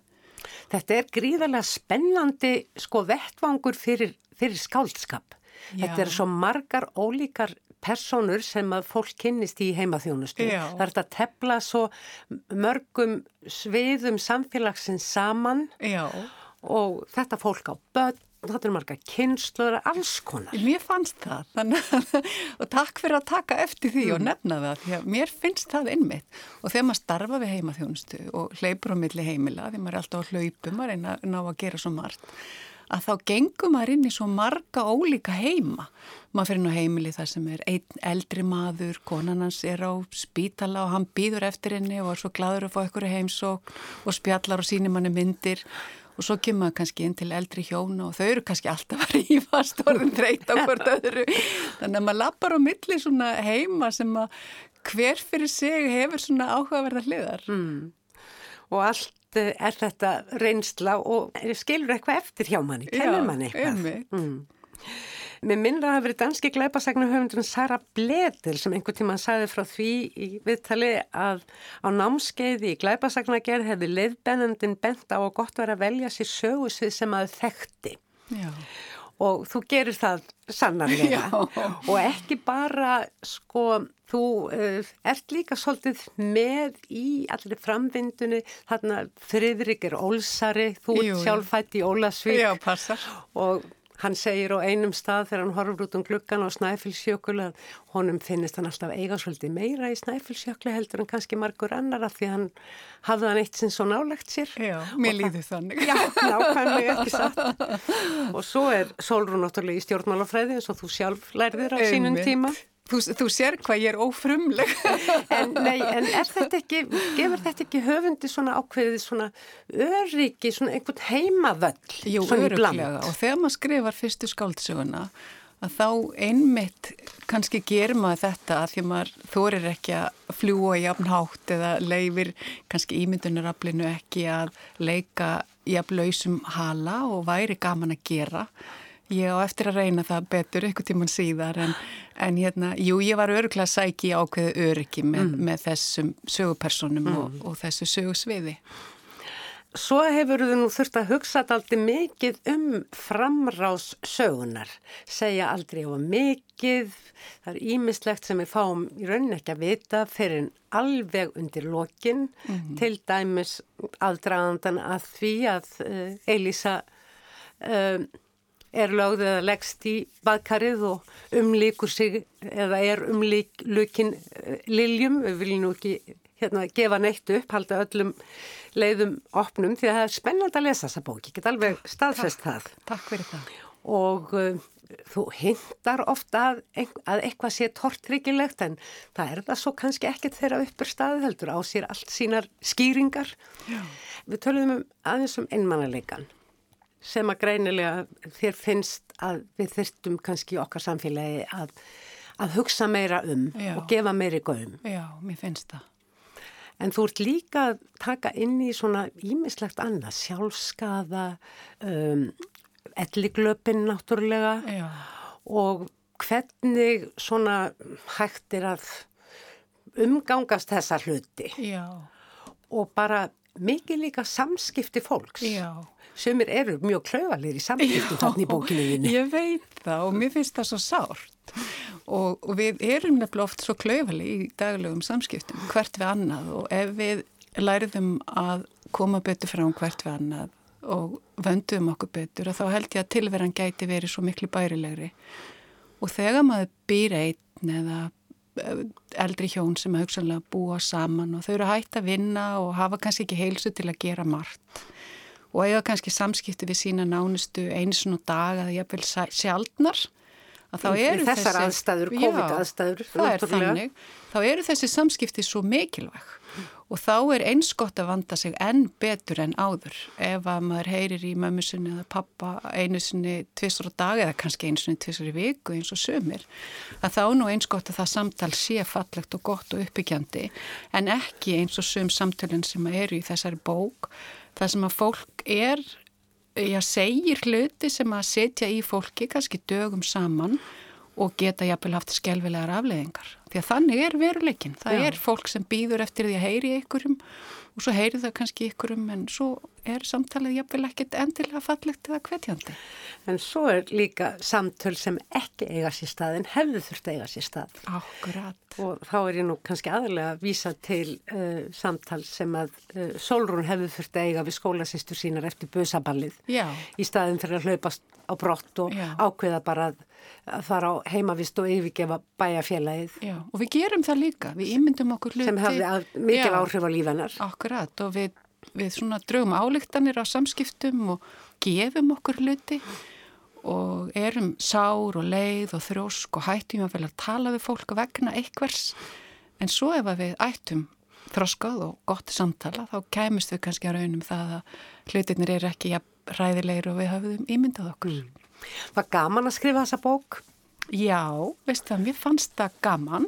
Þetta er gríðarlega spennandi sko vettvangur fyrir, fyrir skáldskap. Já. Þetta er svo margar ólíkar personur sem að fólk kynnist í heimaþjónustu. Já. Það er að tefla svo mörgum sviðum samfélagsins saman Já. og þetta fólk á börn þetta er marga kynnslur, alls konar. Mér fannst það Þannig, og takk fyrir að taka eftir því mm. og nefna það því að mér finnst það innmitt og þegar maður starfa við heimaþjónustu og hleypur á milli heimila því maður er alltaf á hlaupum að reyna ná að gera svo margt að þá gengum maður inn í svo marga ólíka heima. Maður fyrir nú heimili þar sem er einn eldri maður, konan hans er á spítala og hann býður eftir henni og er svo gladur að fá ykkur heimsók og spjallar og sínir manni myndir og svo kemur maður kannski inn til eldri hjóna og þau eru kannski alltaf að rífast og orðin þreyt á hvort [laughs] öðru. Þannig að maður lappar á milli svona heima sem að hver fyrir sig hefur svona áhugaverðar hliðar. Mm. Og allt Eh, er þetta reynsla og skilur eitthvað eftir hjá manni, kennur manni eitthvað. Mm. Mér minnir að það hafi verið danski glæpasagnar höfundun Sara Bledel sem einhver tíma sagði frá því í viðtali að á námskeiði í glæpasagnagerð hefði leiðbennandin bent á að gott vera að velja sér sögusvið sem að þekkti. Já. Og þú gerir það sannarlega. Og ekki bara sko þú uh, ert líka svolítið með í allir framvindunni. Þarna Friðrik er ólsari þú ert sjálfætt í Ólasvík og Hann segir á einum stað þegar hann horfur út um gluggan á Snæfellsjökul að honum finnist hann alltaf eiga svolítið meira í Snæfellsjöklu heldur en kannski margur annar af því hann hafði hann eitt sinn svo nálegt sér. Já, mér líður þannig. Já, [laughs] nákvæmlega ekki satt. Og svo er Solrún náttúrulega í stjórnmálafræði eins og þú sjálf lærðir á sínum tíma. Þú, þú sér hvað ég er ófrumleg. [laughs] en, nei, en er þetta ekki, gefur þetta ekki höfundi svona ákveðið svona öryggi, svona einhvern heimavöll? Jú, öruglega og þegar maður skrifar fyrstu skáldsöguna að þá einmitt kannski ger maður þetta að því maður þorir ekki að fljúa jafnhátt eða leifir kannski ímyndunaraflinu ekki að leika jafnlausum hala og væri gaman að gera Ég á eftir að reyna það betur eitthvað tíman síðar en, en hérna, jú, ég var öruglega sæki ákveðu öryggi með, mm. með þessum sögupersonum mm. og, og þessu sögusviði. Svo hefur þú nú þurft að hugsa alltaf mikið um framrás sögunar, segja aldrei og mikið, það er ímislegt sem við fáum í raunin ekki að vita fyrir alveg undir lokin, mm. til dæmis aðdragandan að því að uh, Elisa... Uh, er lögð eða leggst í badkarið og umlíkur sig eða er umlíkin eh, liljum, við viljum nú ekki hérna gefa neitt upp, halda öllum leiðum opnum því að það er spennand að lesa þessa bók, ég get alveg staðfest það. Takk fyrir það. Og uh, þú hindar ofta að, að eitthvað sé tortrykilegt en það er það svo kannski ekkert þeirra uppur staði heldur á sér allt sínar skýringar. Já. Við töluðum um aðeins um einmannaleikan sem að greinilega þér finnst að við þurftum kannski okkar samfélagi að, að hugsa meira um Já. og gefa meiri gaum. Já, mér finnst það. En þú ert líka að taka inn í svona ímislegt annað, sjálfskaða, um, elliglöpin náttúrulega Já. og hvernig svona hægt er að umgangast þessa hluti Já. og bara mikið líka samskipti fólks. Já. Sumir eru mjög klöfalir í samskiptum þannig í bókinu Ég veit það og mér finnst það svo sárt. Og, og við erum nefnilega oft svo klöfali í daglegum samskiptum hvert við annað. Og ef við læriðum að koma betur frá hvert við annað og vöndum okkur betur og þá held ég að tilveran gæti verið svo miklu bærilegri. Og þegar maður býr einn eða eldri hjón sem að hugsanlega búa saman og þau eru hægt að vinna og hafa kannski ekki heilsu til að gera margt. Og eiga kannski samskipti við sína nánustu eins og dag að ég vil sjálfnar að þá eru þessi þessar aðstæður, COVID aðstæður þá eru þessi samskipti svo mikilvæg og þá er eins gott að vanda sig enn betur enn áður ef að maður heyrir í mömmusunni eða pappa einu sinni tvistur á dag eða kannski einu sinni tvistur í viku eins og sömur að þá nú eins gott að það samtal sé fallegt og gott og uppbyggjandi en ekki eins og söm samtalin sem eru í þessari bók það sem að fólk er já, segir hluti sem að setja í fólki kannski dögum saman og geta jafnvel haft skelvilegar afleðingar. Því að þannig er veruleikin. Það Já. er fólk sem býður eftir því að heyri ykkurum og svo heyri það kannski ykkurum en svo er samtalið jafnvel ekkit endilega fallegt eða hvetjandi. En svo er líka samtöl sem ekki eiga sér stað en hefðu þurft eiga sér stað. Akkurat. Og þá er ég nú kannski aðalega að vísa til uh, samtal sem að uh, Solrún hefðu þurft eiga við skólasistur sínar eftir bösaballið í staðin fyrir að hlaupast á brott og Já. ákveða bara að fara á heimavist og yfirgefa bæjarfélagið. Já, og við gerum það líka, við ímyndum okkur hluti. Sem hefði að, mikil Já, áhrif á lífennar. Akkurat, og við, við svona draugum álíktanir á samskiptum og gefum okkur hluti og erum sár og leið og þrósk og hættum að velja að tala við fólk vegna einhvers, en svo ef við ættum þróskað og gott samtala, þá kæmust við kannski að raunum það að hlutinir eru ekki ræðilegir og við hafum ímyndað okkur. Mm. Var gaman að skrifa þessa bók? Já, veistu það, mér fannst það gaman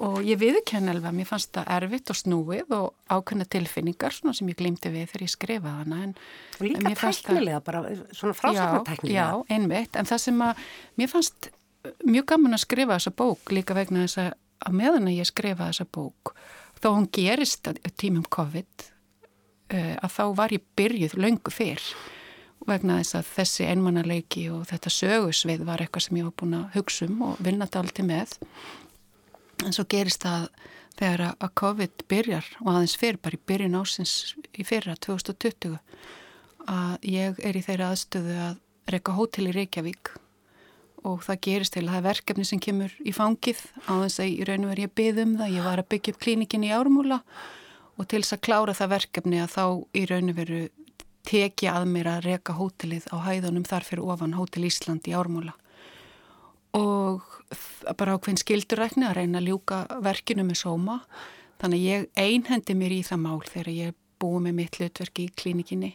og ég viðkenn alveg að mér fannst það erfitt og snúið og ákveðna tilfinningar svona sem ég glimti við þegar ég skrifaði hana. En, og líka tæknilega, bara svona frásagnar Já, já, einmitt, en það sem að mér fannst mjög gaman að skrifa þessa bók líka vegna þess að, að meðan að ég skrifa þessa bók þó hún gerist tímum COVID uh, að þá var ég byrjuð löngu fyrr vegna þess að þessi einmannaleiki og þetta sögusvið var eitthvað sem ég var búin að hugsa um og vinna þetta alltaf með en svo gerist það þegar að COVID byrjar og aðeins fyrir bara í byrjun ásins í fyrra 2020 að ég er í þeirra aðstöðu að reyka hótel í Reykjavík. Og það gerist til að það er verkefni sem kemur í fangið þess að í raun og verið ég byggðum það, ég var að byggja upp klínikin í ármúla og til þess að klára það verkefni að þá í raun og veru teki að mér að reka hótelið á hæðunum þar fyrir ofan Hótel Ísland í Ármúla og bara ákveðin skildurækni að reyna að ljúka verkinu með sóma. Þannig að ég einhendi mér í það mál þegar ég er búið með mitt hlutverki í klínikinni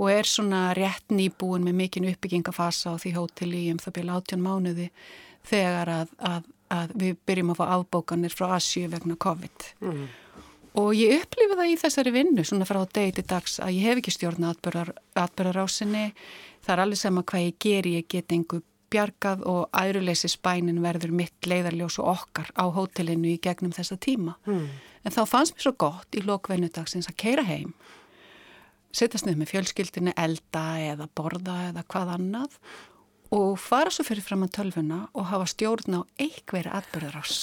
og er svona rétt nýbúin með mikinn uppbyggingafasa á því hóteli í um það byrja 18 mánuði þegar að, að, að við byrjum að fá afbókanir frá Asju vegna COVID. Mm. Og ég upplifi það í þessari vinnu svona frá degi til dags að ég hef ekki stjórna atbyrðarásinni. Það er alveg sama hvað ég ger, ég get einhver bjargað og aðruleysi spænin verður mitt leiðarljós og okkar á hótelinu í gegnum þessa tíma. Mm. En þá fannst mér svo gott í lokvennudagsins að keira heim, setjast niður með fjölskyldinu, elda eða borða eða hvað annað og fara svo fyrir fram að tölvuna og hafa stjórn á einhverja atbyrðarás.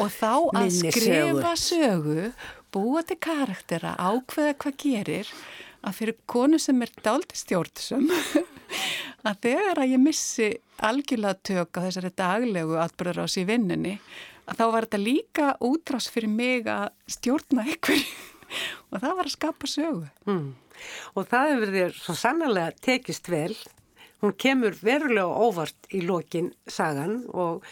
Og þá að Minni skrifa sögu. sögu, búa til karaktera, ákveða hvað gerir, að fyrir konu sem er daldi stjórnsum, að þegar að ég missi algjörlega tök á þessari daglegu atbyrðarás í vinninni, að þá var þetta líka útrás fyrir mig að stjórna einhverju [laughs] og það var að skapa sögu. Mm. Og það hefur þér svo sannlega tekist vel. Hún kemur verulega óvart í lokin sagan og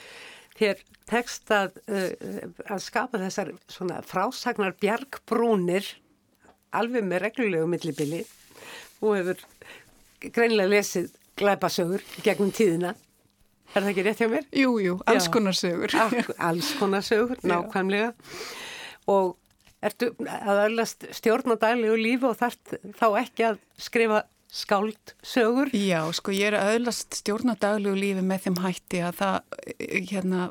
þér tekst að, uh, að skapa þessar svona frásagnar bjargbrúnir alveg með reglulegu millibili. Þú hefur greinilega lesið glæpasögur gegnum tíðina. Er það ekki rétt hjá mér? Jú, jú, alls konar sögur. Al- Alls konar sögur, nákvæmlega. Og ertu að öllast stjórn á daglegu lífi og þarf þá ekki að skrifa skáld sögur? Já, sko ég er að öðlast stjórna daglegu lífi með þeim hætti að það, eh, hérna,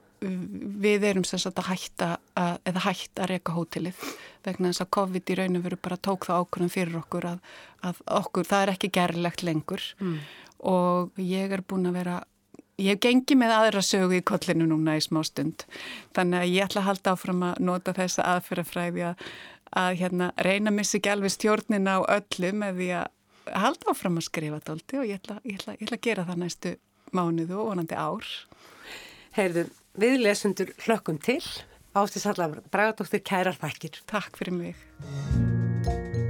við erum sem sagt að hætta að, eða hætt að reyka hótelið vegna þess að COVID í raunum veru bara tók það ákvörðum fyrir okkur að, að okkur, það er ekki gerlegt lengur mm. Og ég er búin að vera, ég hef gengið með aðra sögu í kollinu núna í smá stund þannig að ég ætla að halda áfram að nota þessa aðferðafræði að, að hérna, reyna að missa ekki alveg stjórnina á öllu með því að halda áfram að skrifa dólti og ég ætla, ég, ætla, ég ætla að gera það næstu mánuðu og vonandi ár. Heyrðu, við lesundur hlökkum til. Ástis allar Bragadóttir kærar þakkir. Takk fyrir mig.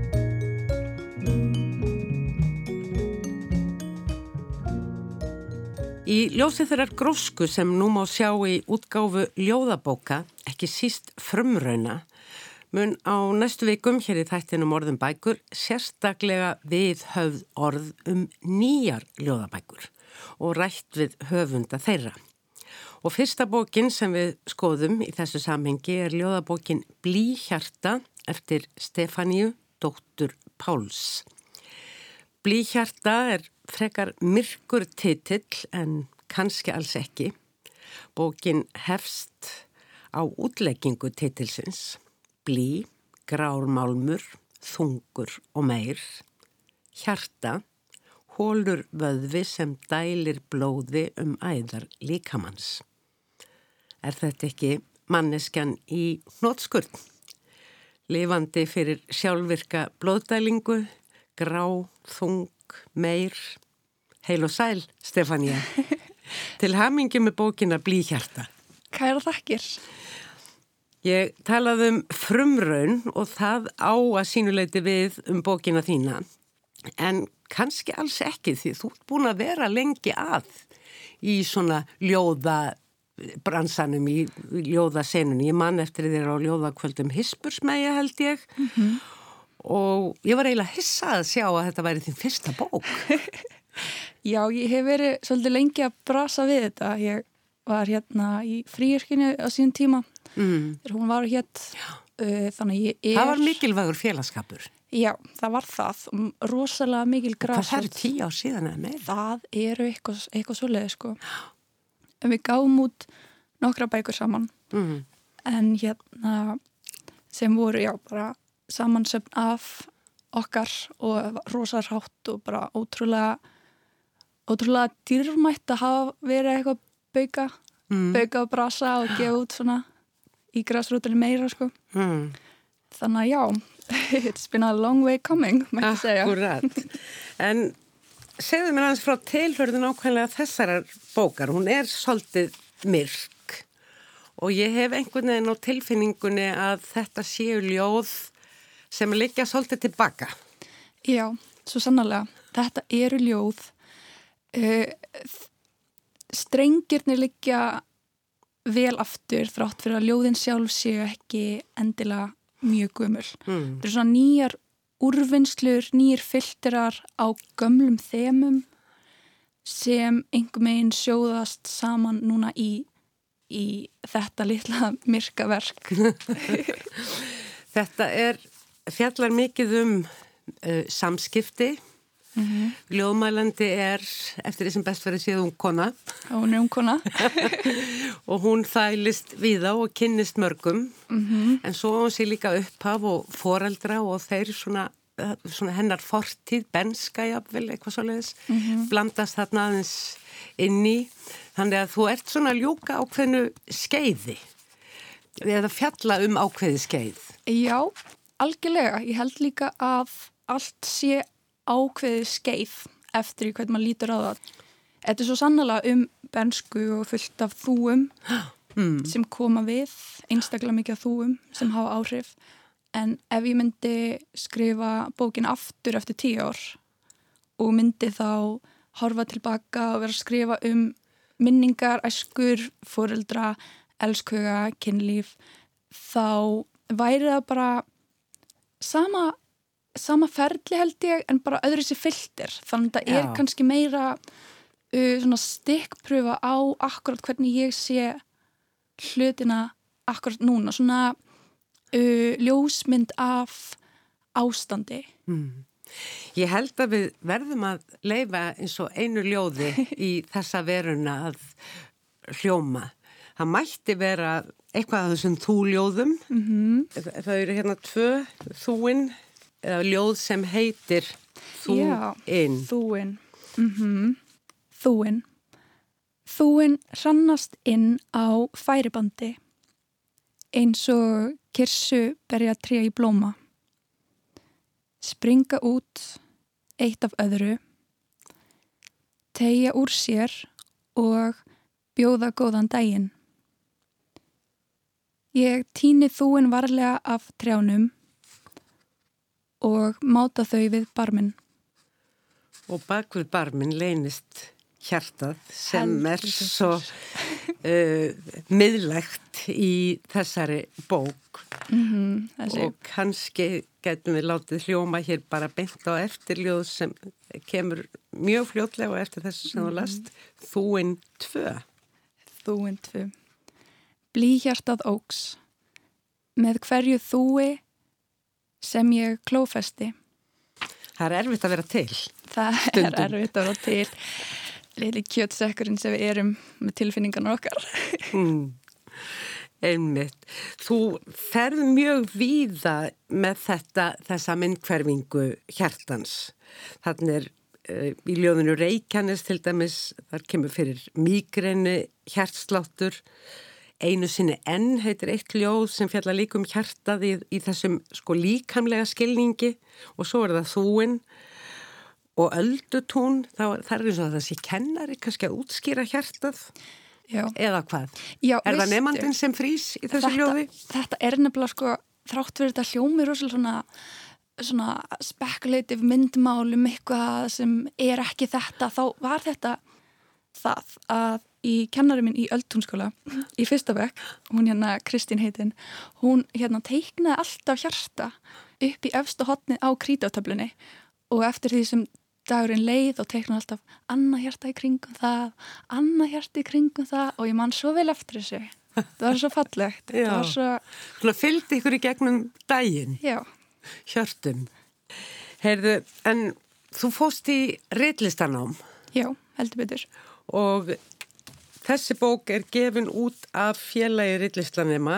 Í ljósi þeirrar grósku sem nú má sjá í útgáfu ljóðabóka, ekki síst frumrauna, mun á næstu vikum hér í þættinum orðum bækur sérstaklega við höfð orð um nýjar ljóðabækur og rætt við höfunda þeirra. Og fyrsta bókin sem við skoðum í þessu samhengi er ljóðabókin Blíhjarta eftir Stefáníu, dóttur Páls. Blíhjarta er frekar myrkur titill en kannski alls ekki. Bókin hefst á útleggingu titilsins. Blí, grármálmur, þungur og meir. Hjarta, hólur vöðvi sem dælir blóði um æðar líkamanns. Er þetta ekki manneskjan í hnótskurn? Lifandi fyrir sjálfvirka blóðdælingu, grá, þung, meir. Heil og sæl, Stefania. [laughs] Til hamingi með bókina Blíhjarta. Kæra þakkir. Ég talaði um frumraun og það á að sínuleiti við um bókina þína. En kannski alls ekki því þú ert búin að vera lengi að í svona ljóða bransanum í ljóðasenunum. Ég man eftir þér á ljóðakvöldum Hispursmæja held ég og ég var eiginlega hissað að sjá að þetta væri þín fyrsta bók. [laughs] Já, ég hef verið svolítið lengi að brasa við þetta. Ég var hérna í fríirkinu á sín tíma Mm. þegar hún var hétt uh, þannig að ég er... Það var mikilvægur félagskapur. Já, það var það. Rosalega mikil Hvað það er græsvöld. tíu á síðan eða meira? Það eru eitthvað, eitthvað svoleiði, sko. En við gáum út nokkra bækur saman Mm. en hérna sem voru, já, bara samansöfn af okkar og rosarhátt og bara ótrúlega ótrúlega dýrmætt að hafa verið eitthvað bauka, Mm. bauka og brasa og gefa út svona í græsrútunni meira sko. Mm. Þannig að já, [laughs] it's been a long way coming. Akkurat. En segðu mér hans frá tilhörðin ákveðlega þessarar bókar. Hún er svolítið myrk og ég hef einhvern veginn á tilfinningunni að þetta séu ljóð sem liggja svolítið tilbaka. Já, svo sannarlega. Þetta eru ljóð uh, strengirnir liggja vel aftur þrátt fyrir að ljóðin sjálf séu ekki endilega mjög gömul. Mm. Þetta eru svona nýjar úrvinnslur, nýjir filterar á gömlum þemum sem einhver meginn sjóðast saman núna í, í þetta litla [laughs] myrkaverk. [laughs] Þetta er fjallar mikið um uh, samskipti. Ljóðmælandi er, eftir því sem best verið séð, ung kona Og hún er umkona. [laughs] og hún þælist víða og kynnist mörgum. En svo á hún sér líka upphaf og foreldra og þeir svona, uh, svona hennar fortíð, benska jafnvel, eitthvað svoleiðis, blandast þarna aðeins inn í. Þannig að þú ert svona ljúka ákveðnu skeiði. Eða fjalla um ákveði skeið. Já, algjörlega. Ég held líka að allt sé ákveðið skeið eftir í hvernig maður lítur á það. Þetta er svo sannlega um bensku og fullt af þúum sem koma við, einstaklega mikið af þúum sem hafa áhrif. En ef ég myndi skrifa bókin aftur eftir tíu ár og myndi þá horfa tilbaka og vera að skrifa um minningar, æskur, fóreldra, elskuga, kynlíf, þá væri það bara sama, sama ferli held ég en bara öðru sér fylltir. Þannig að það er kannski meira uh, stikkpröfa á akkurat hvernig ég sé hlutina akkurat núna. Svona uh, ljósmynd af ástandi. Ég held að við verðum að leifa eins og einu ljóði [laughs] í þessa veruna að hljóma. Það mætti vera eitthvað af þessum þúljóðum. Mm -hmm. Það eru hérna tvö þúin eða ljóð sem heitir þúinn. Þúin. Mm Þúin. Þúin hrannast inn á færibandi eins og kirsu berja tré í blóma. Springa út eitt af öðru, tegja úr sér og bjóða góðan daginn. Ég týni þúin varlega af trjánum og máta þau við barminn. Og bak við barminn leynist hjartað sem Heldur er svo uh, miðlægt í þessari bók. Mm þessi. Og kannski getum við látið hljóma hér bara beint á eftirljóð sem kemur mjög fljótlega og eftir þessu sem þú last, Þúinn 2. Þúin tvö. Blíhjartað óks. Með hverju þúi sem ég klófesti. Það er erfitt að vera til. Það Stundum. er erfitt að vera til. Lili kjötsekkurinn sem við erum með tilfinningarnar okkar. Mm. Einmitt. Þú ferð mjög víða með þetta, þessa myndhverfingu hjartans. Þannig er uh, í ljóðinu Reykjanes til dæmis, þar kemur fyrir migræni, hjartsláttur. Einu sinni enn heitir eitt ljóð sem fjallar líka um hjartað í, þessum sko líkamlega skilningi og svo er það þúinn og öldutún, þá það er eins og að það sé kennari kannski að útskýra hjartað Já. eða hvað? Já, Er það nefandinn sem frýs í þessu þetta, ljóði? Þetta er nefnilega sko þrátt fyrir þetta hljómi rosalega svona svona speculative myndmál um eitthvað sem er ekki þetta þá var þetta það að í kennari minn í Öldtúnskóla í fyrsta bekk, hún hérna Kristín heitin, hún hérna teiknaði alltaf hjarta upp í efsta hotni á krítátöflunni og eftir því sem dagurinn leið og teiknaði alltaf annað hjarta í kringum það, annað hjarta í kringum það. Og ég man svo vel eftir þessu. Það var svo fallegt. Það var svo, Svona fylgdi ykkur í gegnum daginn, já, hjörtum. Heyrðu, en þú fóst í reitlistanám já, heldur betur. Og þessi bók er gefin út af félagi reitlistanema,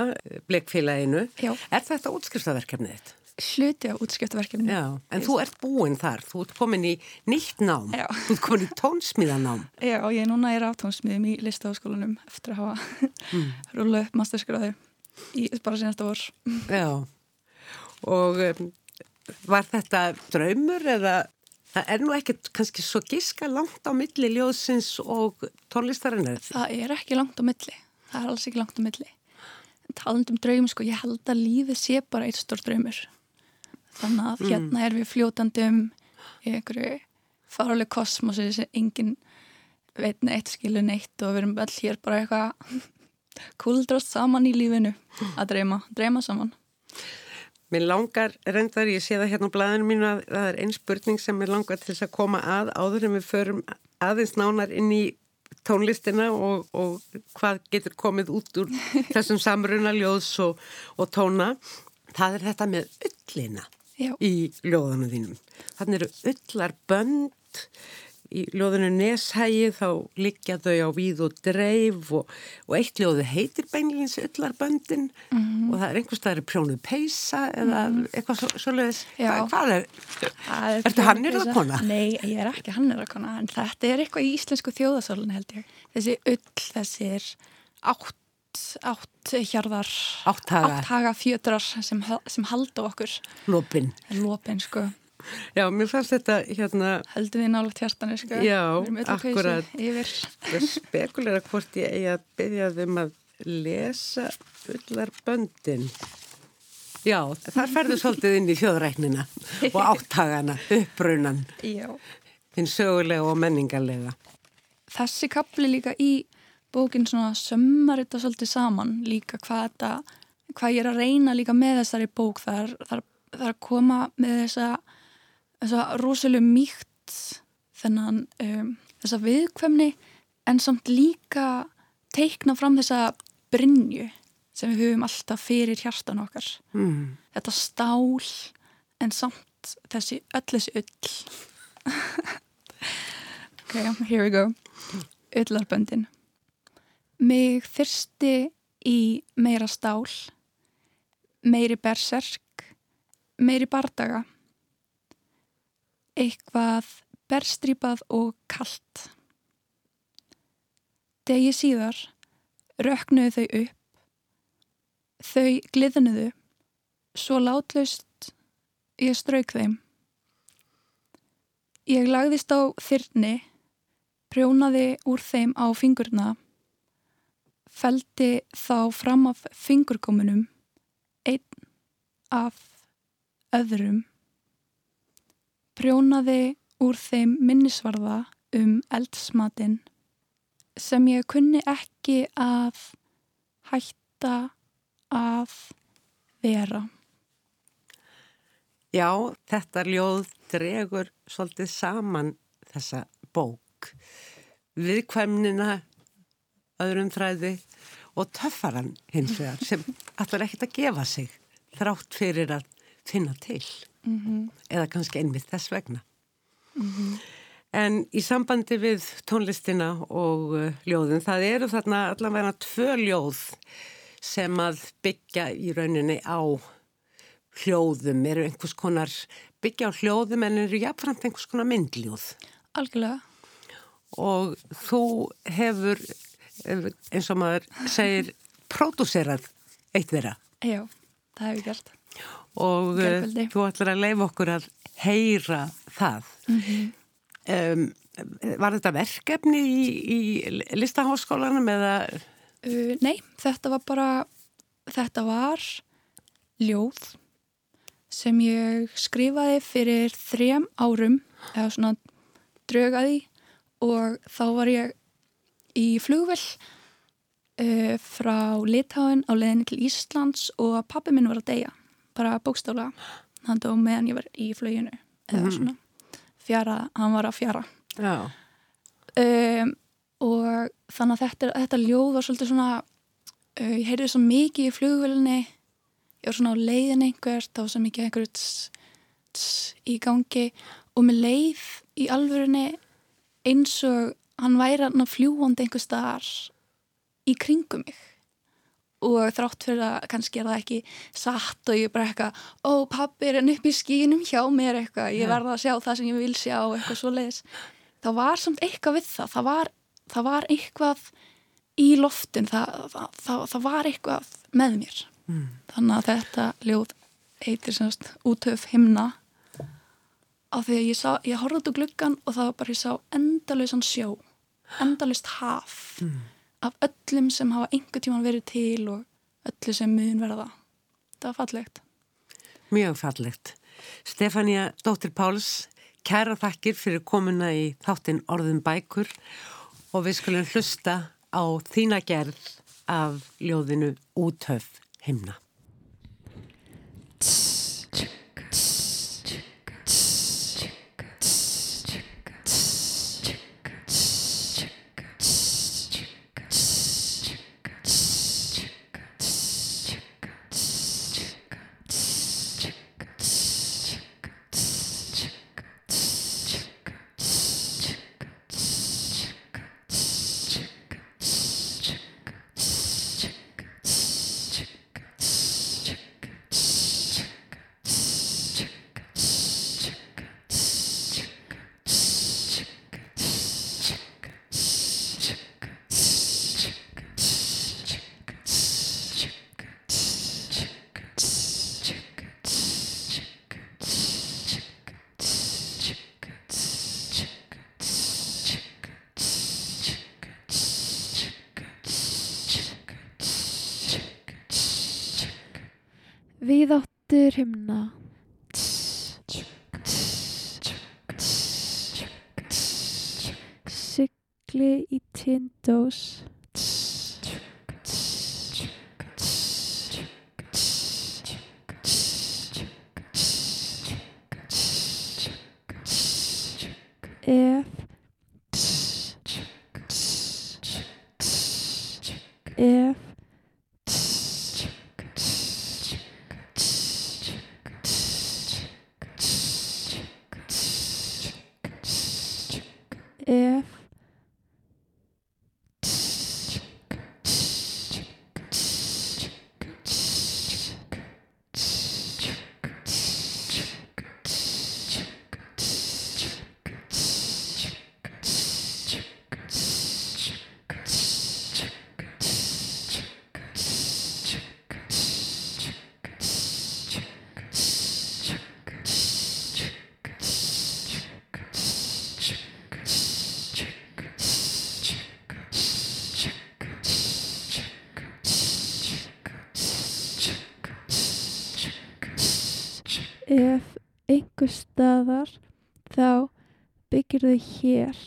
Bleikfélaginu. Já. Er þetta útskriftaverkefnið þitt? hluti á útskiptaverkefni Já. En þú ert búinn þar, þú ert komin í nýtt nám, Já. þú ert komin í tónsmíðanám. Já, og ég núna er aftónsmiðum í listaháskólanum eftir að hafa [laughs] mm. rúla upp masterskráðu í bara senasta vor. Já. Og um, var þetta draumur eða það er nú ekkert kannski svo giska langt á milli ljóðsins og tónlistarinnar? Það er ekki langt á milli. Það er alls ekki langt á milli. En talandi um draum, sko, ég held að lífið sé bara eitt stór draumur. Þannig að hérna er við fljótandi um í einhverju faruleg kosmosi sem enginn veit neitt, skilur neitt og við erum öll hér bara eitthvað [laughs] kúldrast saman í lífinu að dreyma, dreyma saman. Mér langar, reyndar, ég sé það hérna á blæðinu mínu að það er einn spurning sem mér langar til þess að koma að áður en við förum aðeins nánar inn í tónlistina og, og hvað getur komið út úr [laughs] þessum samruna ljóðs og, og tóna. Það er þetta með öllina Já. í ljóðanum þínum. Þannig eru öllar bönd í ljóðinu Neshægi þá liggja þau á víð og dreif og, og eitt ljóðu heitir beinleins öllarböndin mm -hmm. og það er einhvers staðar prjónuð peisa eða mm -hmm. eitthvað svo, svoleiðis. Hva, hvað er, er ertu hannir að kona? Nei, ég er ekki hannir að kona en þetta er eitthvað í íslensku þjóðasólun held ég. Þessi öll, þessir átt átt hjarðar átthaga, átthaga fjötrar sem, sem halda okkur lópin lópin sko Já, mér fannst þetta hérna... Heldur við nálega tjartanir, sko. Já, akkurat. Það spekuleira hvort ég eigi að byggja þeim að lesa fullar böndin. Já, þar ferður svolítið inn í fjöðræknina og áttagana, uppbrunnan. Já. Þinn sögulega og menningarlega. Þessi kapli líka í bókin svona sömmar þetta svolítið saman líka hvað þetta, hvað ég er að reyna líka með þessari bók. Það er, það er, það er að koma með þessa þessa rosalega mýkt þennan um, þessa viðkvæmni en samt líka teikna fram þessa brinju sem við höfum alltaf fyrir hjartan okkar. Mm. þetta stál en samt þessi öll þessi öll [laughs] ok, here we go. Öllarböndin mig þyrsti í meira stál meiri berserk meiri bardaga eitthvað berstrýpað og kallt. Degi síðar röknuðu þau upp, þau gliðnuðu, svo látlaust ég strauk þeim. Ég lagðist á þyrni, prjónaði úr þeim á fingurna, feldi þá fram af fingurkomunum, einn af öðrum prjónaði úr þeim minnisvarða um eldsmatinn sem ég kunni ekki að hætta að vera. Já, þetta ljóð dregur svolítið saman þessa bók. Viðkvæmnina, öðrum þræði og töffaran hins vegar sem allar ekkert að gefa sig þrátt fyrir að finna til mm -hmm. eða kannski einmitt þess vegna. Mm -hmm. En í sambandi við tónlistina og uh, ljóðin, það eru þarna allavega tvö ljóð sem að byggja í rauninni á hljóðum, eru einhvers konar byggja á hljóðum en eru jáfnframt einhvers konar myndljóð. Algjörlega. Og þú hefur, eins og maður segir, pródúserað eitt vera. Já, það hefur gert og. Eh, þú ætlar að leifa okkur að heyra það. Mm -hmm. um, var þetta verkefni í, í listaháskólanum eða? Uh, nei, þetta var bara, þetta var ljóð sem ég skrifaði fyrir þrem árum eða svona draugaði og þá var ég í flugvel uh, frá Litáin á leðinni til Íslands og pappi minn var að deyja bara bókstála hann dó meðan ég var í flöginu eða mm. svona. Fjara, hann var að fjara. Um, og þannig að þetta, þetta ljóð var svolítið svona uh, ég heyrði svo mikið í flugvölinni ég var svona á leiðin einhvert þá var svo mikið einhverjum í gangi. Og með leið í alvörinni eins og hann væri að fljúandi einhver staðar í kringum mig og þrátt fyrir að kannski er það ekki satt og ég er bara eitthvað ó pappi er enn upp í skínum hjá mér eitthvað ég verða að sjá það sem ég vil sjá eitthvað svo leiðis þá var samt eitthvað við það það var, það var eitthvað í loftin það, það, það var eitthvað með mér. Mm. þannig að þetta ljóð heitir semst útöf himna. Af því að ég, sá, ég horfði út úr gluggan og það var bara ég sá endalösan sjó endalöst haf. Mm af öllum sem hafa einhver tíman verið til og öllu sem mun verða. Það var fallegt. Mjög fallegt. Stefania Dóttir Páls, kæra þakkir fyrir komuna í þáttinn Orðin bækur og við skulum hlusta á þína gerð af ljóðinu útöf himna. Víðáttur staðar þá byggir þau hér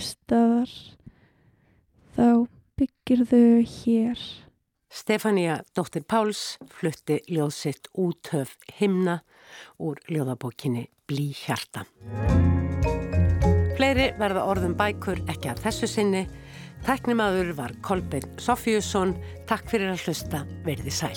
staðar þá byggir þau hér Stefania dóttir Páls flutti ljóðsitt útöf himna úr ljóðabókinni Blí hjarta. Fleiri verða orðum bækur ekki að þessu sinni. Tæknimaður var Kolbeinn Sofjusson. Takk fyrir að hlusta. Verði sæl.